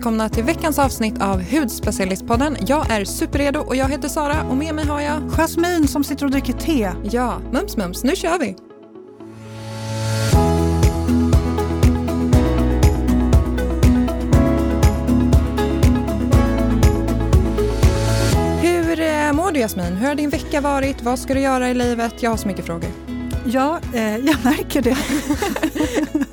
välkomna till veckans avsnitt av Hudspecialistpodden. Jag är superredo och jag heter Sara och med mig har jag Jasmin som sitter och dricker te. Ja, mums mums, nu kör vi! Hur eh, mår du Jasmin? Hur har din vecka varit? Vad ska du göra i livet? Jag har så mycket frågor. Ja, eh, jag märker det.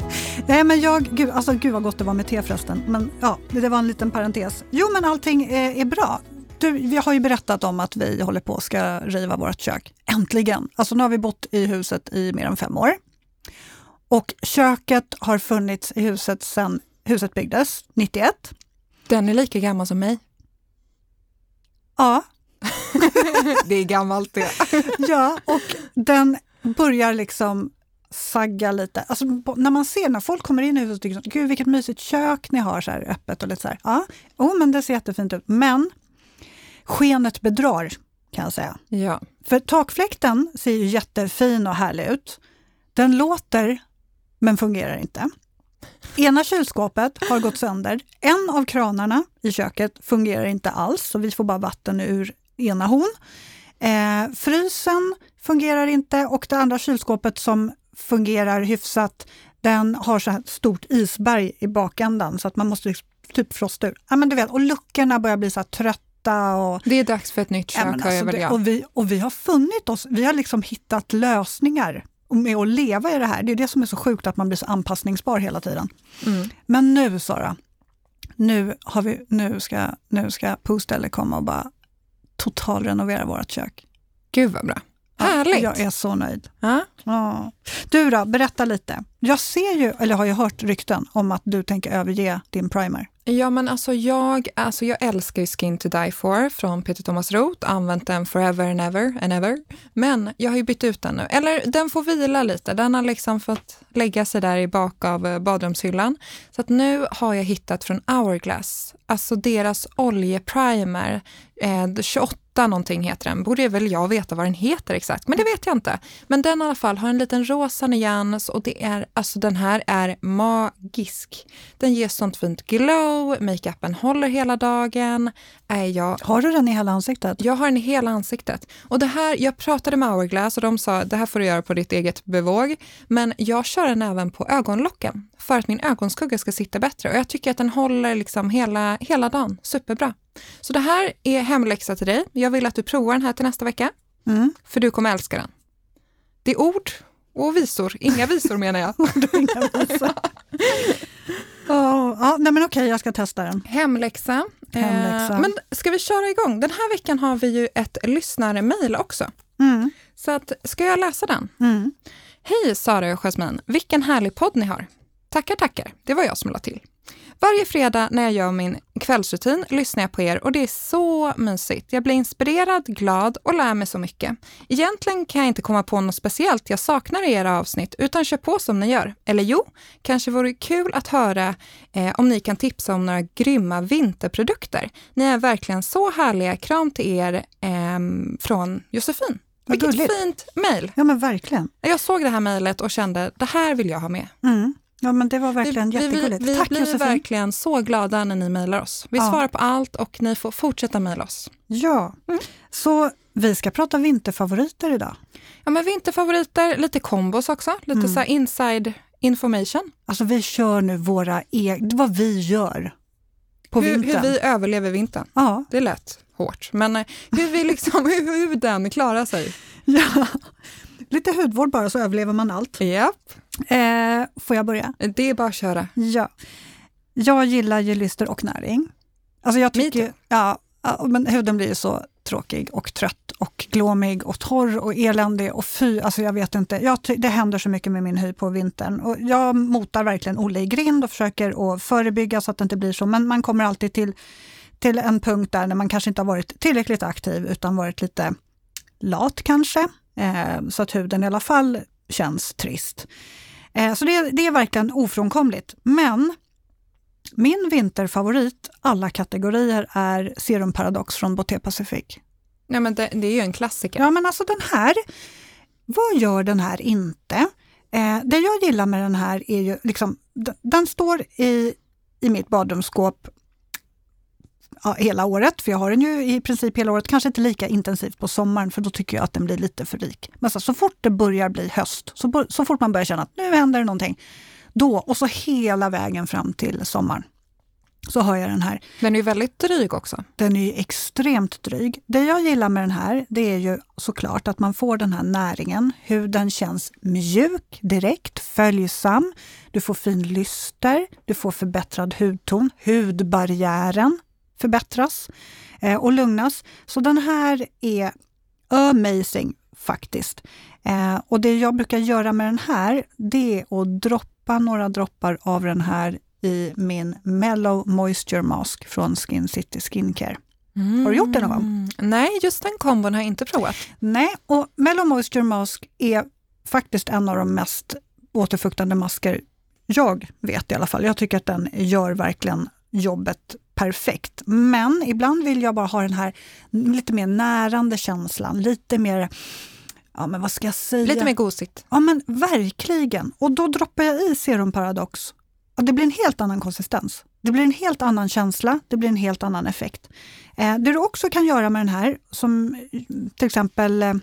Nej men jag, gud, alltså gud vad gott det var med te förresten. Men ja, det var en liten parentes. Jo men allting är, är bra. Du, vi har ju berättat om att vi håller på att ska riva vårt kök. Äntligen! Alltså nu har vi bott i huset i mer än fem år. Och köket har funnits i huset sedan huset byggdes, 91. Den är lika gammal som mig. Ja. det är gammalt det. ja, och den börjar liksom sagga lite. Alltså, när man ser när folk kommer in i huset och tycker gud vilket mysigt kök ni har så här öppet och lite så här. Ja, oh, men det ser jättefint ut. Men skenet bedrar kan jag säga. Ja. För takfläkten ser ju jättefin och härlig ut. Den låter men fungerar inte. Ena kylskåpet har gått sönder. En av kranarna i köket fungerar inte alls, så vi får bara vatten ur ena hon. Eh, frysen fungerar inte och det andra kylskåpet som fungerar hyfsat, den har så här stort isberg i bakändan så att man måste typ frosta ur. Ja, men du vet, och luckorna börjar bli så trötta. Och, det är dags för ett nytt kök, ja, alltså jag det, och, vi, och vi har funnit oss, vi har liksom hittat lösningar med att leva i det här. Det är det som är så sjukt, att man blir så anpassningsbar hela tiden. Mm. Men nu Sara, nu, har vi, nu ska, nu ska Poosteller komma och bara totalrenovera vårt kök. Gud vad bra. Härligt! Jag är så nöjd. Ja. ja. Du då, berätta lite. Jag ser ju, eller har ju hört rykten om att du tänker överge din primer. Ja, men alltså jag, alltså jag älskar ju Skin to Die For från Peter Thomas Roth, använt den forever and ever and ever. Men jag har ju bytt ut den nu, eller den får vila lite. Den har liksom fått lägga sig där i bak av eh, badrumshyllan. Så att nu har jag hittat från Hourglass, alltså deras oljeprimer, eh, 28 någonting heter den. Borde väl jag veta vad den heter exakt, men det vet jag inte. Men den i alla fall har en liten rosa nyans och det är, alltså den här är magisk. Den ger sånt fint glow, makeupen håller hela dagen. Är jag, har du den i hela ansiktet? Jag har den i hela ansiktet. Och det här, jag pratade med Hourglass och de sa det här får du göra på ditt eget bevåg. Men jag kör den även på ögonlocken för att min ögonskugga ska sitta bättre. Och jag tycker att den håller liksom hela, hela dagen. Superbra. Så det här är hemläxa till dig. Jag vill att du provar den här till nästa vecka. Mm. För du kommer älska den. Det är ord och visor. Inga visor menar jag. inga visor. oh, ja, nej men okej, jag ska testa den. Hemläxa. Hemläxa. Eh, men ska vi köra igång? Den här veckan har vi ju ett lyssnarmail också. Mm. Så att, ska jag läsa den? Mm. Hej Sara och Jasmin, vilken härlig podd ni har. Tackar, tackar. Det var jag som la till. Varje fredag när jag gör min kvällsrutin lyssnar jag på er och det är så mysigt. Jag blir inspirerad, glad och lär mig så mycket. Egentligen kan jag inte komma på något speciellt jag saknar i era avsnitt, utan kör på som ni gör. Eller jo, kanske vore kul att höra eh, om ni kan tipsa om några grymma vinterprodukter. Ni är verkligen så härliga. Kram till er eh, från Josefin. Vilket fint mejl! Ja men verkligen. Jag såg det här mejlet och kände, det här vill jag ha med. Mm. Ja, men det var verkligen vi, jättegulligt. Vi, vi, Tack blir Josefin. verkligen så glada när ni mejlar oss. Vi ja. svarar på allt och ni får fortsätta mejla oss. Ja, mm. så vi ska prata vinterfavoriter idag. Ja, men vinterfavoriter, lite kombos också, lite mm. så inside information. Alltså vi kör nu våra egna, vad vi gör på hur, vintern. Hur vi överlever vintern. Ja. Det är lätt hårt, men eh, hur, vi liksom, hur, hur den klarar sig. Ja, lite hudvård bara så överlever man allt. Japp. Eh, får jag börja? Det är bara att köra. Ja. Jag gillar ju lyster och näring. Alltså jag tycker, ja, men huden blir ju så tråkig och trött och glåmig och torr och eländig och fy, alltså jag vet inte. Jag det händer så mycket med min hy på vintern och jag motar verkligen Olle i grind och försöker att förebygga så att det inte blir så, men man kommer alltid till, till en punkt där när man kanske inte har varit tillräckligt aktiv utan varit lite lat kanske, eh, så att huden i alla fall känns trist. Eh, så det, det är verkligen ofrånkomligt. Men min vinterfavorit alla kategorier är Serum Paradox från Boté Pacific. Nej, men det, det, är ju en klassiker. Ja, men alltså den här, vad gör den här inte? Eh, det jag gillar med den här är ju, liksom, den, den står i, i mitt badrumsskåp ja, hela året, för jag har den ju i princip hela året. Kanske inte lika intensivt på sommaren, för då tycker jag att den blir lite för rik. Men så, så fort det börjar bli höst, så, så fort man börjar känna att nu händer det någonting, då och så hela vägen fram till sommaren så har jag den här. Den är ju väldigt dryg också. Den är extremt dryg. Det jag gillar med den här, det är ju såklart att man får den här näringen. Huden känns mjuk direkt, följsam. Du får fin lyster, du får förbättrad hudton. Hudbarriären förbättras eh, och lugnas. Så den här är amazing faktiskt. Eh, och det jag brukar göra med den här, det är att droppa några droppar av den här i min Mellow Moisture Mask från Skin City Skincare. Mm. Har du gjort det någon gång? Mm. Nej, just den kombon har jag inte provat. Nej, och Mellow Moisture Mask är faktiskt en av de mest återfuktande masker jag vet i alla fall. Jag tycker att den gör verkligen jobbet perfekt. Men ibland vill jag bara ha den här lite mer närande känslan, lite mer Ja, men vad ska jag säga? Lite mer gosigt. Ja, men verkligen. Och då droppar jag i Serum Paradox och det blir en helt annan konsistens. Det blir en helt annan känsla, det blir en helt annan effekt. Eh, det du också kan göra med den här, som till exempel eh,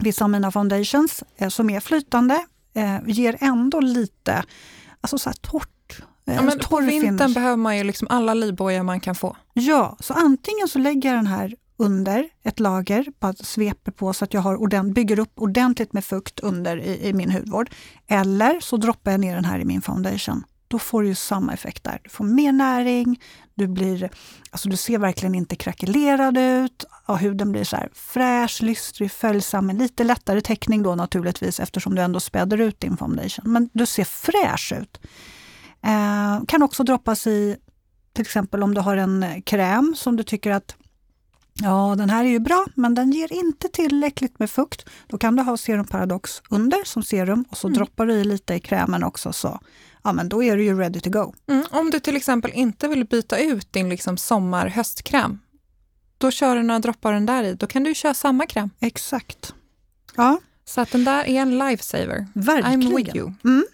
vissa av mina foundations eh, som är flytande, eh, ger ändå lite alltså så här torrt. Eh, ja, men på vintern finish. behöver man ju liksom alla livbojar man kan få. Ja, så antingen så lägger jag den här under ett lager, bara sveper på så att jag har ordent, bygger upp ordentligt med fukt under i, i min hudvård. Eller så droppar jag ner den här i min foundation då får du samma effekt där. Du får mer näring, du, blir, alltså du ser verkligen inte krackelerad ut, och huden blir så fräsch, lystrig, följsam, med lite lättare täckning då naturligtvis eftersom du ändå späder ut din foundation. Men du ser fräsch ut. Eh, kan också droppas i, till exempel om du har en kräm som du tycker att Ja, den här är ju bra, men den ger inte tillräckligt med fukt. Då kan du ha Serum Paradox under som serum och så mm. droppar du i lite i krämen också så ja men då är du ju ready to go. Mm, om du till exempel inte vill byta ut din liksom sommar-höstkräm, då kör du några droppar den där i. Då kan du köra samma kräm. Exakt. Ja. Så att den där är en lifesaver. Verkligen. I'm with you. Mm.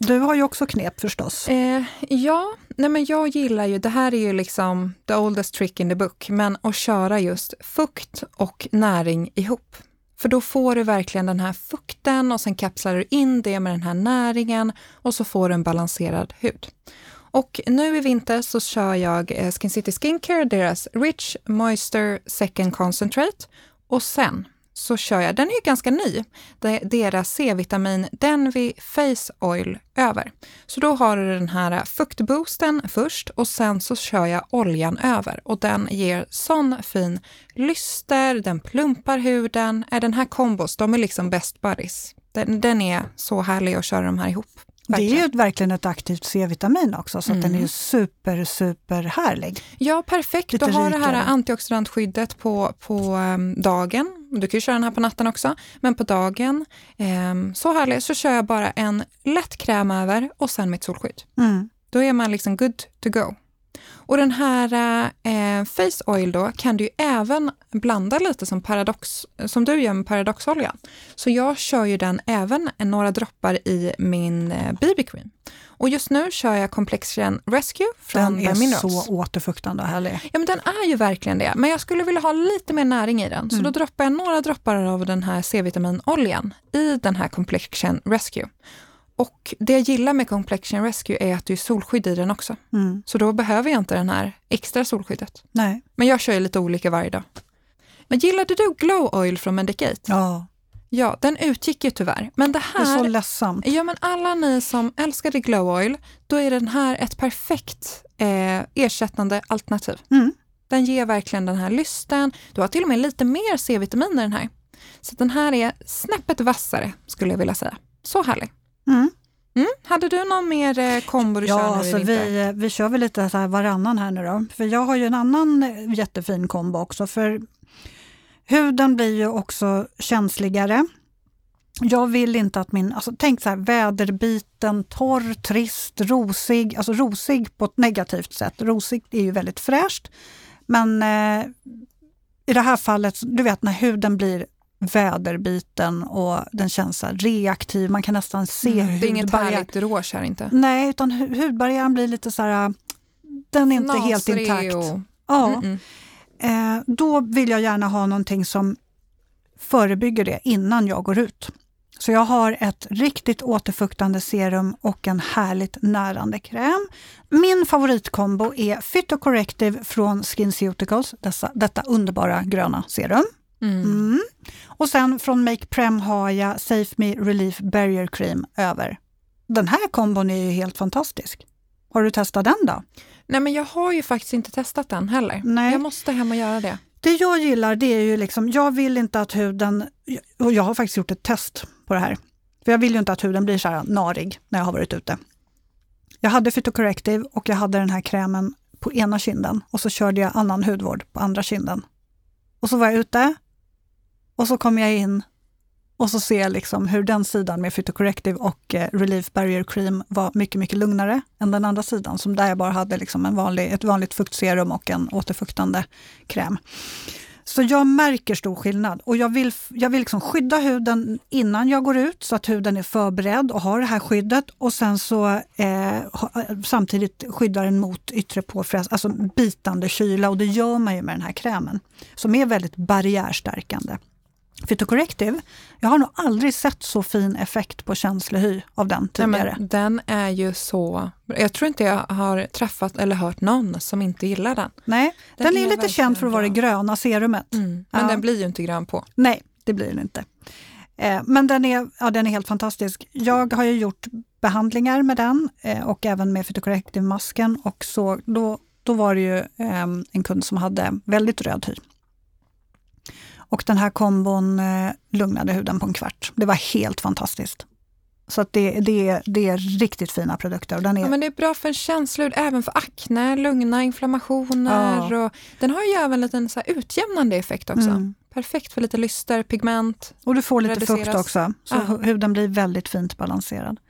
Du har ju också knep förstås. Eh, ja, nej men jag gillar ju, det här är ju liksom the oldest trick in the book, men att köra just fukt och näring ihop. För då får du verkligen den här fukten och sen kapslar du in det med den här näringen och så får du en balanserad hud. Och nu i vinter så kör jag eh, Skin City Skincare, deras Rich Moisture Second Concentrate och sen så kör jag, den är ju ganska ny, deras C-vitamin Denvi Face Oil över. Så då har du den här fuktboosten först och sen så kör jag oljan över och den ger sån fin lyster, den plumpar huden. Är den här kombos, de är liksom best buddies. Den, den är så härlig att köra de här ihop. Verkligen. Det är ju verkligen ett aktivt C-vitamin också, så mm. den är ju super, super härlig. Ja, perfekt. Lite du har rikare. det här antioxidantskyddet på, på um, dagen. Du kan ju köra den här på natten också, men på dagen, um, så härlig, så kör jag bara en lätt kräm över och sen mitt solskydd. Mm. Då är man liksom good to go. Och den här eh, Face Oil då kan du även blanda lite som, paradox, som du gör med paradoxolja. Så jag kör ju den även några droppar i min eh, BB-cream. Och just nu kör jag Complexion Rescue från Den är Minerals. så återfuktande och härlig. Ja, men den är ju verkligen det. Men jag skulle vilja ha lite mer näring i den. Mm. Så då droppar jag några droppar av den här C-vitaminoljan i den här Complexion Rescue. Och det jag gillar med Complexion Rescue är att det är solskydd i den också. Mm. Så då behöver jag inte den här extra solskyddet. Nej. Men jag kör ju lite olika varje dag. Men gillade du Glow Oil från Medicate? Ja. Ja, den utgick ju tyvärr. Men det här... Det är så ledsamt. Ja, men alla ni som älskade Glow Oil, då är den här ett perfekt eh, ersättande alternativ. Mm. Den ger verkligen den här lysten. Du har till och med lite mer C-vitamin i den här. Så den här är snäppet vassare, skulle jag vilja säga. Så härlig. Mm. Mm. Hade du någon mer eh, kombo du ja, kör nu alltså vi, vi kör väl lite så här varannan här nu då. För jag har ju en annan eh, jättefin kombo också. För huden blir ju också känsligare. Jag vill inte att min, alltså tänk så här väderbiten, torr, trist, rosig, alltså rosig på ett negativt sätt. Rosig är ju väldigt fräscht. Men eh, i det här fallet, du vet när huden blir väderbiten och den känns reaktiv. Man kan nästan se mm, hudbarriären. Det är inget härligt rouge här inte? Nej, utan hudbarriären blir lite så här, den är inte Nasrig helt intakt. Och... Ja. Mm -mm. Eh, då vill jag gärna ha någonting som förebygger det innan jag går ut. Så jag har ett riktigt återfuktande serum och en härligt närande kräm. Min favoritkombo är Phytocorrective från SkinCeuticals, dessa, detta underbara gröna serum. Mm. Mm. Och sen från Make Prem har jag Safe Me Relief Barrier Cream över. Den här kombon är ju helt fantastisk. Har du testat den då? Nej, men jag har ju faktiskt inte testat den heller. Nej. Jag måste hem och göra det. Det jag gillar det är ju liksom, jag vill inte att huden, och jag har faktiskt gjort ett test på det här, för jag vill ju inte att huden blir så här narig när jag har varit ute. Jag hade Phytocorrective och jag hade den här krämen på ena kinden och så körde jag annan hudvård på andra kinden. Och så var jag ute och så kom jag in och så ser jag liksom hur den sidan med Phytocorrective och eh, Relief Barrier Cream var mycket, mycket lugnare än den andra sidan, som där jag bara hade liksom en vanlig, ett vanligt fuktserum och en återfuktande kräm. Så jag märker stor skillnad och jag vill, jag vill liksom skydda huden innan jag går ut så att huden är förberedd och har det här skyddet och sen så eh, samtidigt skydda den mot yttre påfrestning, alltså bitande kyla och det gör man ju med den här krämen som är väldigt barriärstärkande. Phytocorrective, jag har nog aldrig sett så fin effekt på känslig hy av den tidigare. Nej, den är ju så... Jag tror inte jag har träffat eller hört någon som inte gillar den. Nej, den, den är, är lite känd för att vara det gröna serumet. Mm, men ja. den blir ju inte grön på. Nej, det blir den inte. Eh, men den är, ja, den är helt fantastisk. Jag har ju gjort behandlingar med den eh, och även med Phytocorrective-masken och så, då, då var det ju eh, en kund som hade väldigt röd hy. Och den här kombon eh, lugnade huden på en kvart. Det var helt fantastiskt. Så att det, det, det är riktigt fina produkter. Och den är... Ja, men det är bra för en känslor, även för akne, lugna inflammationer. Ja. Och den har ju även en liten så utjämnande effekt också. Mm. Perfekt för lite lyster, pigment. Och du får lite reduceras. fukt också, så ja. huden blir väldigt fint balanserad.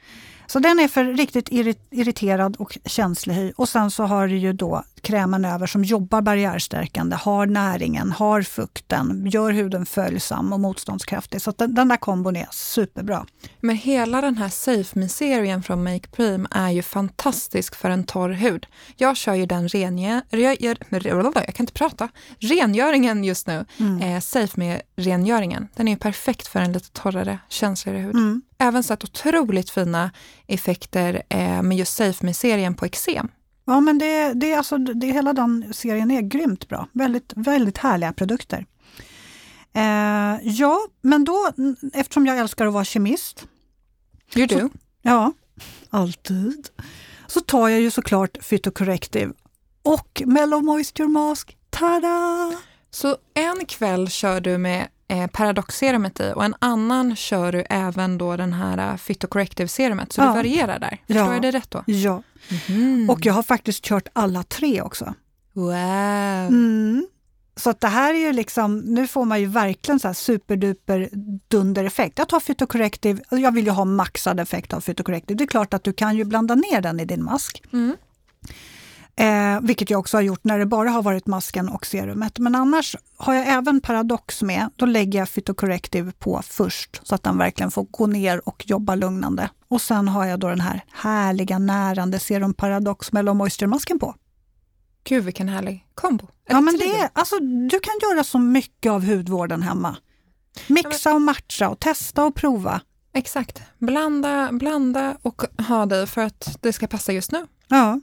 Så den är för riktigt irriterad och känslig hy. Och sen så har du ju då krämen över som jobbar barriärstärkande, har näringen, har fukten, gör huden följsam och motståndskraftig. Så den, den där kombon är superbra. Men hela den här Safe Me-serien från Make Prime är ju fantastisk för en torr hud. Jag kör ju den renge, re, jag kan inte prata, rengöringen just nu, mm. eh, Safe Me-rengöringen. Den är perfekt för en lite torrare, känsligare hud. Mm. Även sett otroligt fina effekter eh, med just Safe Me-serien på eksem. Ja, men det, det, alltså, det, hela den serien är grymt bra. Väldigt, väldigt härliga produkter. Eh, ja, men då, eftersom jag älskar att vara kemist. Do? Så, ja, alltid. Så tar jag ju såklart Phytocorrective och Mellow Moisture Mask. Tada! Så en kväll kör du med eh, Paradox-serumet i och en annan kör du även då den här uh, Phytocorrective-serumet, så ja. du varierar där. Förstår ja. jag det rätt då? Ja, mm. och jag har faktiskt kört alla tre också. Wow! Mm. Så att det här är ju liksom, nu får man ju verkligen så här superduper dundereffekt. Jag tar Phytocorrective, jag vill ju ha maxad effekt av Phytocorrective. Det är klart att du kan ju blanda ner den i din mask. Mm. Eh, vilket jag också har gjort när det bara har varit masken och serumet. Men annars har jag även Paradox med. Då lägger jag Phytocorrective på först så att den verkligen får gå ner och jobba lugnande. Och sen har jag då den här härliga närande Serum Paradox Mellow Moisture-masken på. Gud vilken härlig kombo! Ja, men det, alltså, du kan göra så mycket av hudvården hemma. Mixa och matcha och testa och prova. Exakt. Blanda, blanda och ha dig för att det ska passa just nu. Ja.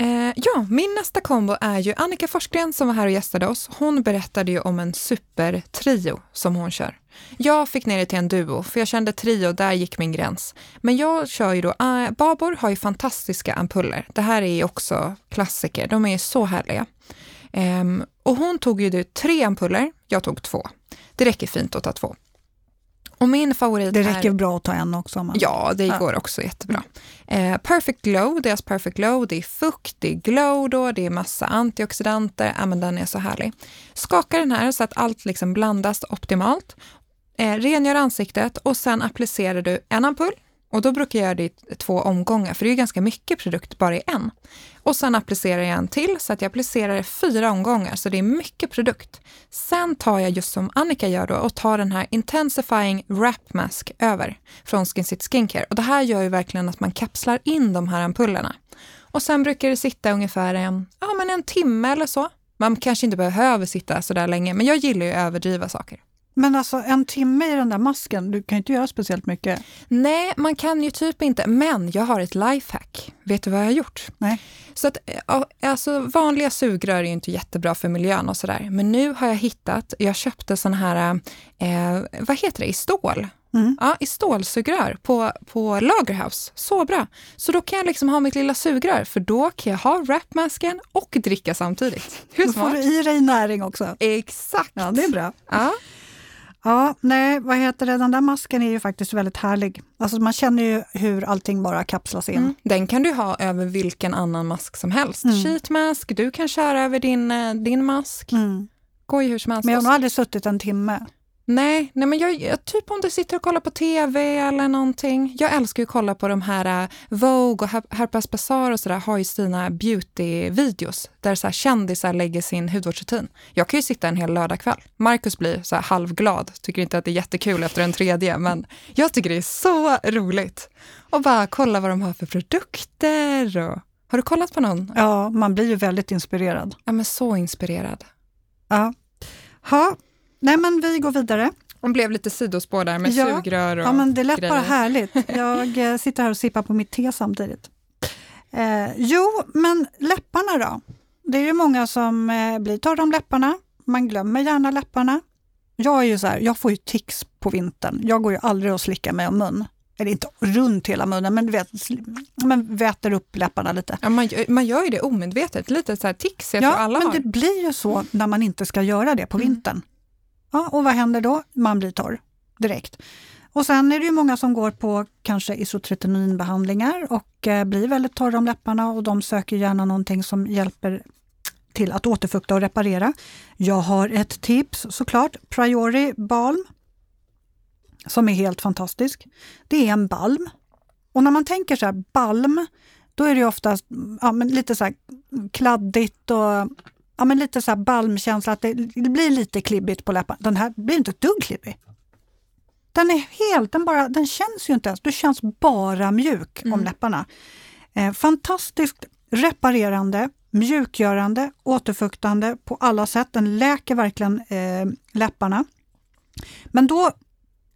Eh, ja, min nästa kombo är ju Annika Forsgren som var här och gästade oss. Hon berättade ju om en supertrio som hon kör. Jag fick ner det till en duo, för jag kände trio, där gick min gräns. Men jag kör ju då, äh, Babor har ju fantastiska ampuller. Det här är ju också klassiker, de är så härliga. Um, och hon tog ju tre ampuller, jag tog två. Det räcker fint att ta två. Och min favorit Det räcker är... bra att ta en också. Man... Ja, det går också jättebra. Eh, Perfect Glow, deras Perfect Glow, det är fukt, det är glow då, det är massa antioxidanter, ja men den är så härlig. Skaka den här så att allt liksom blandas optimalt. Eh, rengör ansiktet och sen applicerar du en ampull och då brukar jag göra det i två omgångar, för det är ganska mycket produkt bara i en. Och sen applicerar jag en till, så att jag applicerar det fyra omgångar, så det är mycket produkt. Sen tar jag just som Annika gör då och tar den här Intensifying Wrap Mask över från Skin City Skincare. Och det här gör ju verkligen att man kapslar in de här ampullerna. Och sen brukar det sitta ungefär en, ja, men en timme eller så Man kanske inte behöver sitta så där länge, men jag gillar ju att överdriva saker. Men alltså en timme i den där masken, du kan ju inte göra speciellt mycket. Nej, man kan ju typ inte, men jag har ett lifehack. Vet du vad jag har gjort? Nej. Så att, alltså, vanliga sugrör är ju inte jättebra för miljön och sådär, men nu har jag hittat, jag köpte sån här, eh, vad heter det, i stål. Mm. Ja, i stålsugrör på, på Lagerhaus. Så bra! Så då kan jag liksom ha mitt lilla sugrör, för då kan jag ha wrapmasken och dricka samtidigt. Hur smart? Då får du i dig näring också. Exakt! Ja, det är bra. Ja. Ja, nej, vad heter det, den där masken är ju faktiskt väldigt härlig. Alltså man känner ju hur allting bara kapslas in. Mm. Den kan du ha över vilken annan mask som helst. Mm. Sheetmask, du kan köra över din, eh, din mask. Mm. Går ju hur som helst. Men jag har nog aldrig suttit en timme. Nej, nej men jag, jag, typ om du sitter och kollar på TV eller någonting. Jag älskar ju att kolla på de här uh, Vogue och Harper's Bazaar och sådär har ju sina beauty-videos där så här kändisar lägger sin hudvårdsrutin. Jag kan ju sitta en hel lördagkväll. Marcus blir så här halvglad, tycker inte att det är jättekul efter en tredje, men jag tycker det är så roligt. Och bara kolla vad de har för produkter. Och... Har du kollat på någon? Ja, man blir ju väldigt inspirerad. Ja, men så inspirerad. Ja. Ha, Nej, men vi går vidare. Hon blev lite sidospår där med ja, sugrör och Ja, men det lät grejer. bara härligt. Jag eh, sitter här och sippar på mitt te samtidigt. Eh, jo, men läpparna då? Det är ju många som eh, blir torra om läpparna. Man glömmer gärna läpparna. Jag är ju så här, jag får ju tics på vintern. Jag går ju aldrig och slickar mig om mun. Eller inte runt hela munnen, men vet, man väter upp läpparna lite. Ja, man, man gör ju det omedvetet, lite så här tics, jag ja, tror alla men har. det blir ju så när man inte ska göra det på mm. Ja, och vad händer då? Man blir torr direkt. Och sen är det ju många som går på kanske isotretinoinbehandlingar och eh, blir väldigt torra om läpparna och de söker gärna någonting som hjälper till att återfukta och reparera. Jag har ett tips såklart, Priori Balm, som är helt fantastisk. Det är en balm. Och när man tänker så här, balm, då är det oftast ja, lite så kladdigt och ja, men lite så här balmkänsla, att det, det, blir lite klibbigt på läpparna. Den här blir inte ett dugg klibbig. Den är helt, den, bara, den känns ju inte ens, du känns bara mjuk mm. om läpparna. Eh, fantastiskt reparerande, mjukgörande, återfuktande på alla sätt. Den läker verkligen eh, läpparna. Men då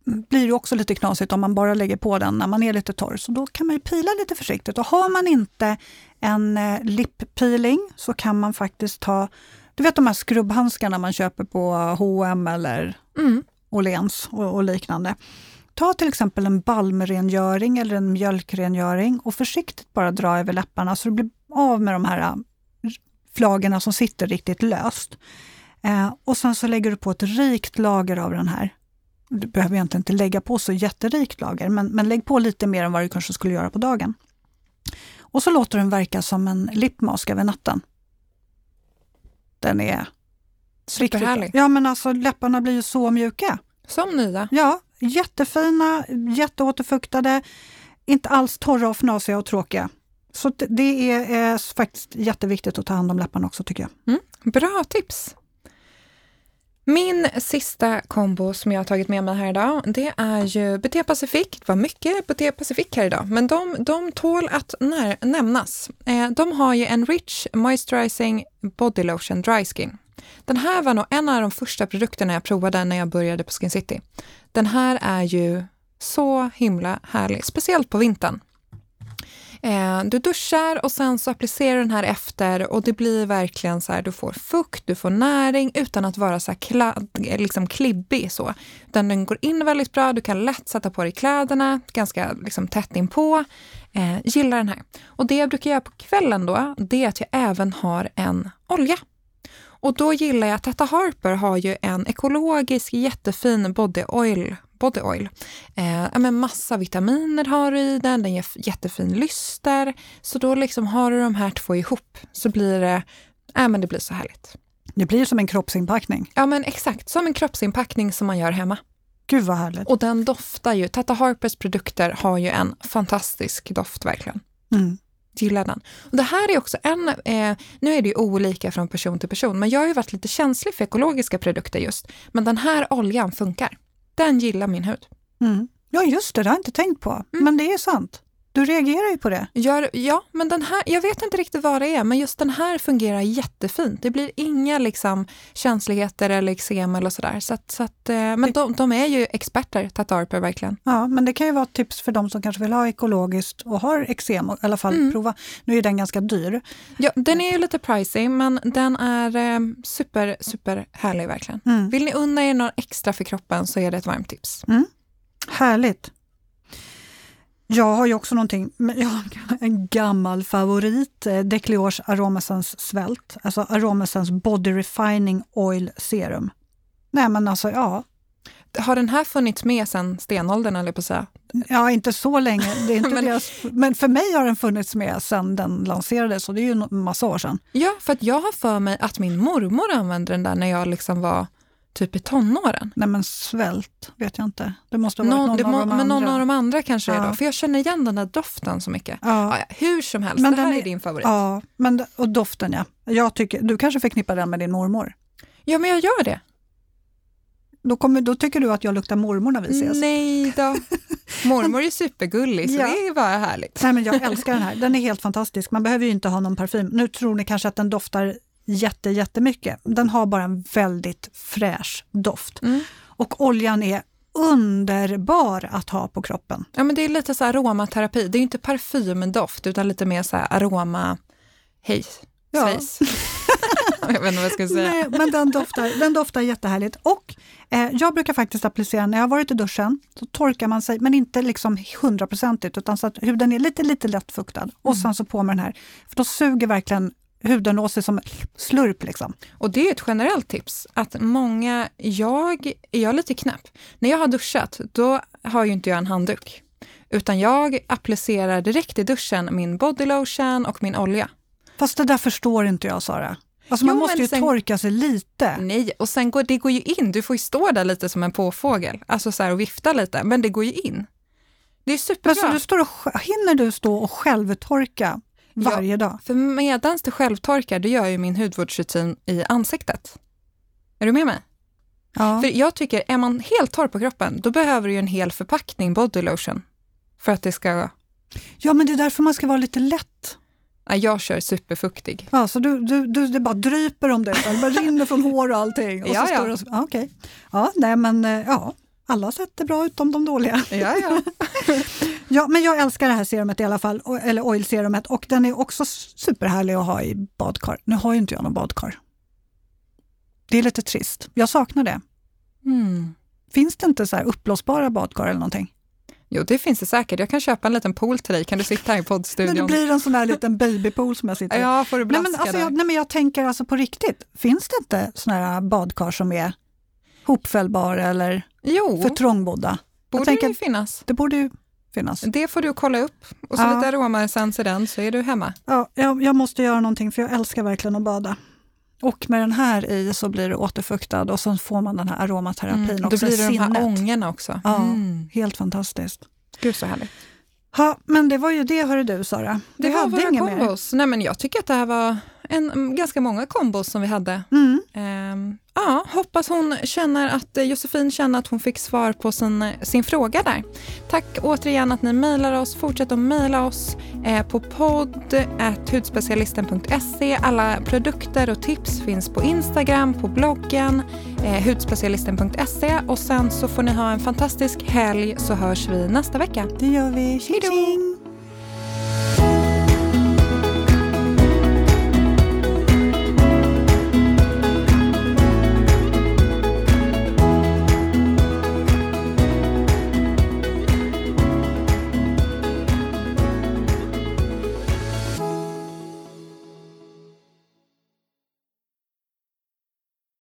blir det också lite knasigt om man bara lägger på den när man är lite torr. Så då kan man ju pila lite försiktigt. Och har man inte en eh, lip peeling så kan man faktiskt ta, du vet de här skrubbhandskarna man köper på H&M eller mm. Åhléns och, och liknande. Ta till exempel en balmrengöring eller en mjölkrengöring och försiktigt bara dra över läpparna så du blir av med de här eh, flagorna som sitter riktigt löst. Eh, och sen så lägger du på ett rikt lager av den här du behöver egentligen inte lägga på så jätterikt lager, men, men lägg på lite mer än vad du kanske skulle göra på dagen. Och så låter den verka som en lipmask över natten. Den är Superhärlig. Ja, men alltså läpparna blir ju så mjuka. Som nya. Ja, jättefina, jätteåterfuktade, inte alls torra och fnasiga och tråkiga. Så det är, är faktiskt jätteviktigt att ta hand om läpparna också tycker jag. Mm, bra tips! Min sista kombo som jag har tagit med mig här idag, det är ju Buté Pacific. Det var mycket Buté Pacific här idag, men de, de tål att när, nämnas. Eh, de har ju en Rich Moisturizing Body Lotion Dry Skin. Den här var nog en av de första produkterna jag provade när jag började på Skin City. Den här är ju så himla härlig, speciellt på vintern. Eh, du duschar och sen så applicerar du den här efter och det blir verkligen så här, du får fukt, du får näring utan att vara så här kladd, liksom klibbig. Så. Utan den går in väldigt bra, du kan lätt sätta på dig kläderna, ganska liksom tätt inpå. Eh, gillar den här. Och det jag brukar göra på kvällen då, det är att jag även har en olja. Och då gillar jag att Tetta Harper har ju en ekologisk jättefin body oil body oil. Eh, men massa vitaminer har du i den, den ger jättefin lyster. Så då liksom har du de här två ihop så blir det, äh, men det blir så härligt. Det blir som en kroppsinpackning. Ja men exakt, som en kroppsinpackning som man gör hemma. Gud vad härligt. Och den doftar ju, Tata Harpers produkter har ju en fantastisk doft verkligen. Mm. Gillar den. Och det här är också en, eh, nu är det ju olika från person till person, men jag har ju varit lite känslig för ekologiska produkter just. Men den här oljan funkar. Den gillar min hud. Mm. Ja, just det, det har jag inte tänkt på. Mm. Men det är sant. Du reagerar ju på det. Gör, ja, men den här, jag vet inte riktigt vad det är, men just den här fungerar jättefint. Det blir inga liksom, känsligheter eller eksem eller sådär. Så att, så att, eh, men de, de, är ju experter, Tatarper, verkligen. Ja, men det kan ju vara ett tips för de som kanske vill ha ekologiskt och har eksem, i alla fall mm. prova. Nu är den ganska dyr. Ja, den är ju lite pricey, men den är eh, super, super härlig verkligen. Mm. Vill ni unna er något extra för kroppen så är det ett varmt tips. Mm. Härligt. Jag har ju också någonting, jag har en gammal favorit, eh, Decliors Aromessence Svält, alltså Aromessence Body Refining Oil Serum. Nej men alltså ja. Har den här funnits med sedan stenåldern eller på att säga? Ja, inte så länge. Det är inte men, deras, men för mig har den funnits med sedan den lanserades och det är ju en massa år sedan. Ja, för att jag har för mig att min mormor använde den där när jag liksom var typ i tonåren? Nej men svält vet jag inte. Det måste ha varit någon, någon det av de men andra. någon av de andra kanske ja. är då. För jag känner igen den där doften så mycket. Ja. Ja, hur som helst, men det här är, är, din favorit. Ja, men, och doften ja. Jag tycker, du kanske förknippar den med din mormor? Ja, men jag gör det. Då, kommer, då tycker du att jag luktar mormor när vi ses? Nej då. Mormor är supergullig, så ja. det är bara härligt. Nej, men jag älskar den här. Den är helt fantastisk. Man behöver ju inte ha någon parfym. Nu tror ni kanske att den doftar jätte, jättemycket. Den har bara en väldigt fräsch doft. Mm. Och oljan är underbar att ha på kroppen. Ja, men det är lite så aromaterapi. Det är inte parfymdoft utan lite mer så aroma... Hej, ja. jag vet inte vad jag ska säga. Nej, men den doftar, den doftar jättehärligt. Och eh, jag brukar faktiskt applicera, när jag har varit i duschen, så torkar man sig, men inte liksom hundraprocentigt, utan så att huden är lite, lite lätt fuktad. Mm. Och sen så på med den här. För då suger verkligen huden sig som slurp. Liksom. Och det är ett generellt tips, att många, jag är jag lite knäpp. När jag har duschat, då har ju inte jag en handduk, utan jag applicerar direkt i duschen min bodylotion och min olja. Fast det där förstår inte jag, Sara. Alltså man jo, måste ju sen, torka sig lite. Nej, och sen går det går ju in. Du får ju stå där lite som en påfågel alltså så och vifta lite, men det går ju in. Det är superbra. Men så du står och, hinner du stå och självtorka varje ja, dag. För medans det självtorkar, det gör ju min hudvårdsrutin i ansiktet. Är du med mig? Ja. För jag tycker, är man helt torr på kroppen, då behöver du en hel förpackning body lotion för att det ska... Ja, men det är därför man ska vara lite lätt. Ja, jag kör superfuktig. Ja, så du, du, du, det bara dryper om dig, det bara rinner från hår och allting. Och ja, så ja. Står ja, okay. ja, nej men eh, ja, alla sätt är bra utom de dåliga. Ja, ja. ja, men jag älskar det här serumet i alla fall, eller oil-serumet och den är också superhärlig att ha i badkar. Nu har ju inte jag någon badkar. Det är lite trist. Jag saknar det. Mm. Finns det inte så här uppblåsbara badkar eller någonting? Jo, det finns det säkert. Jag kan köpa en liten pool till dig. Kan du sitta här i poddstudion? Men det blir en sån här liten babypool som jag sitter i. Ja, får du blaska nej, men, alltså, jag, nej, men jag tänker alltså på riktigt, finns det inte såna här badkar som är hopfällbara eller jo. för trångbodda? borde tänker, det finnas. Det borde ju finnas. Det får du kolla upp och så ja. lite aromaessens i den så är du hemma. Ja, jag, jag måste göra någonting för jag älskar verkligen att bada. Och med den här i så blir det återfuktad och så får man den här aromaterapin mm, också. Då blir det de här ångorna också. Ja, mm. helt fantastiskt. Gud så härligt. Ja, men det var ju det hörde du Sara. Det vi var hade inget kombos. mer. Nej, men jag tycker att det här var en, ganska många kombos som vi hade. Mm. Ja, hoppas hon känner att eh, Josefin känner att hon fick svar på sin, sin fråga där. Tack återigen att ni mejlar oss. Fortsätt att mejla oss eh, på podd.hudspecialisten.se. Alla produkter och tips finns på Instagram, på bloggen, eh, hudspecialisten.se och sen så får ni ha en fantastisk helg så hörs vi nästa vecka. Det gör vi. Tjing.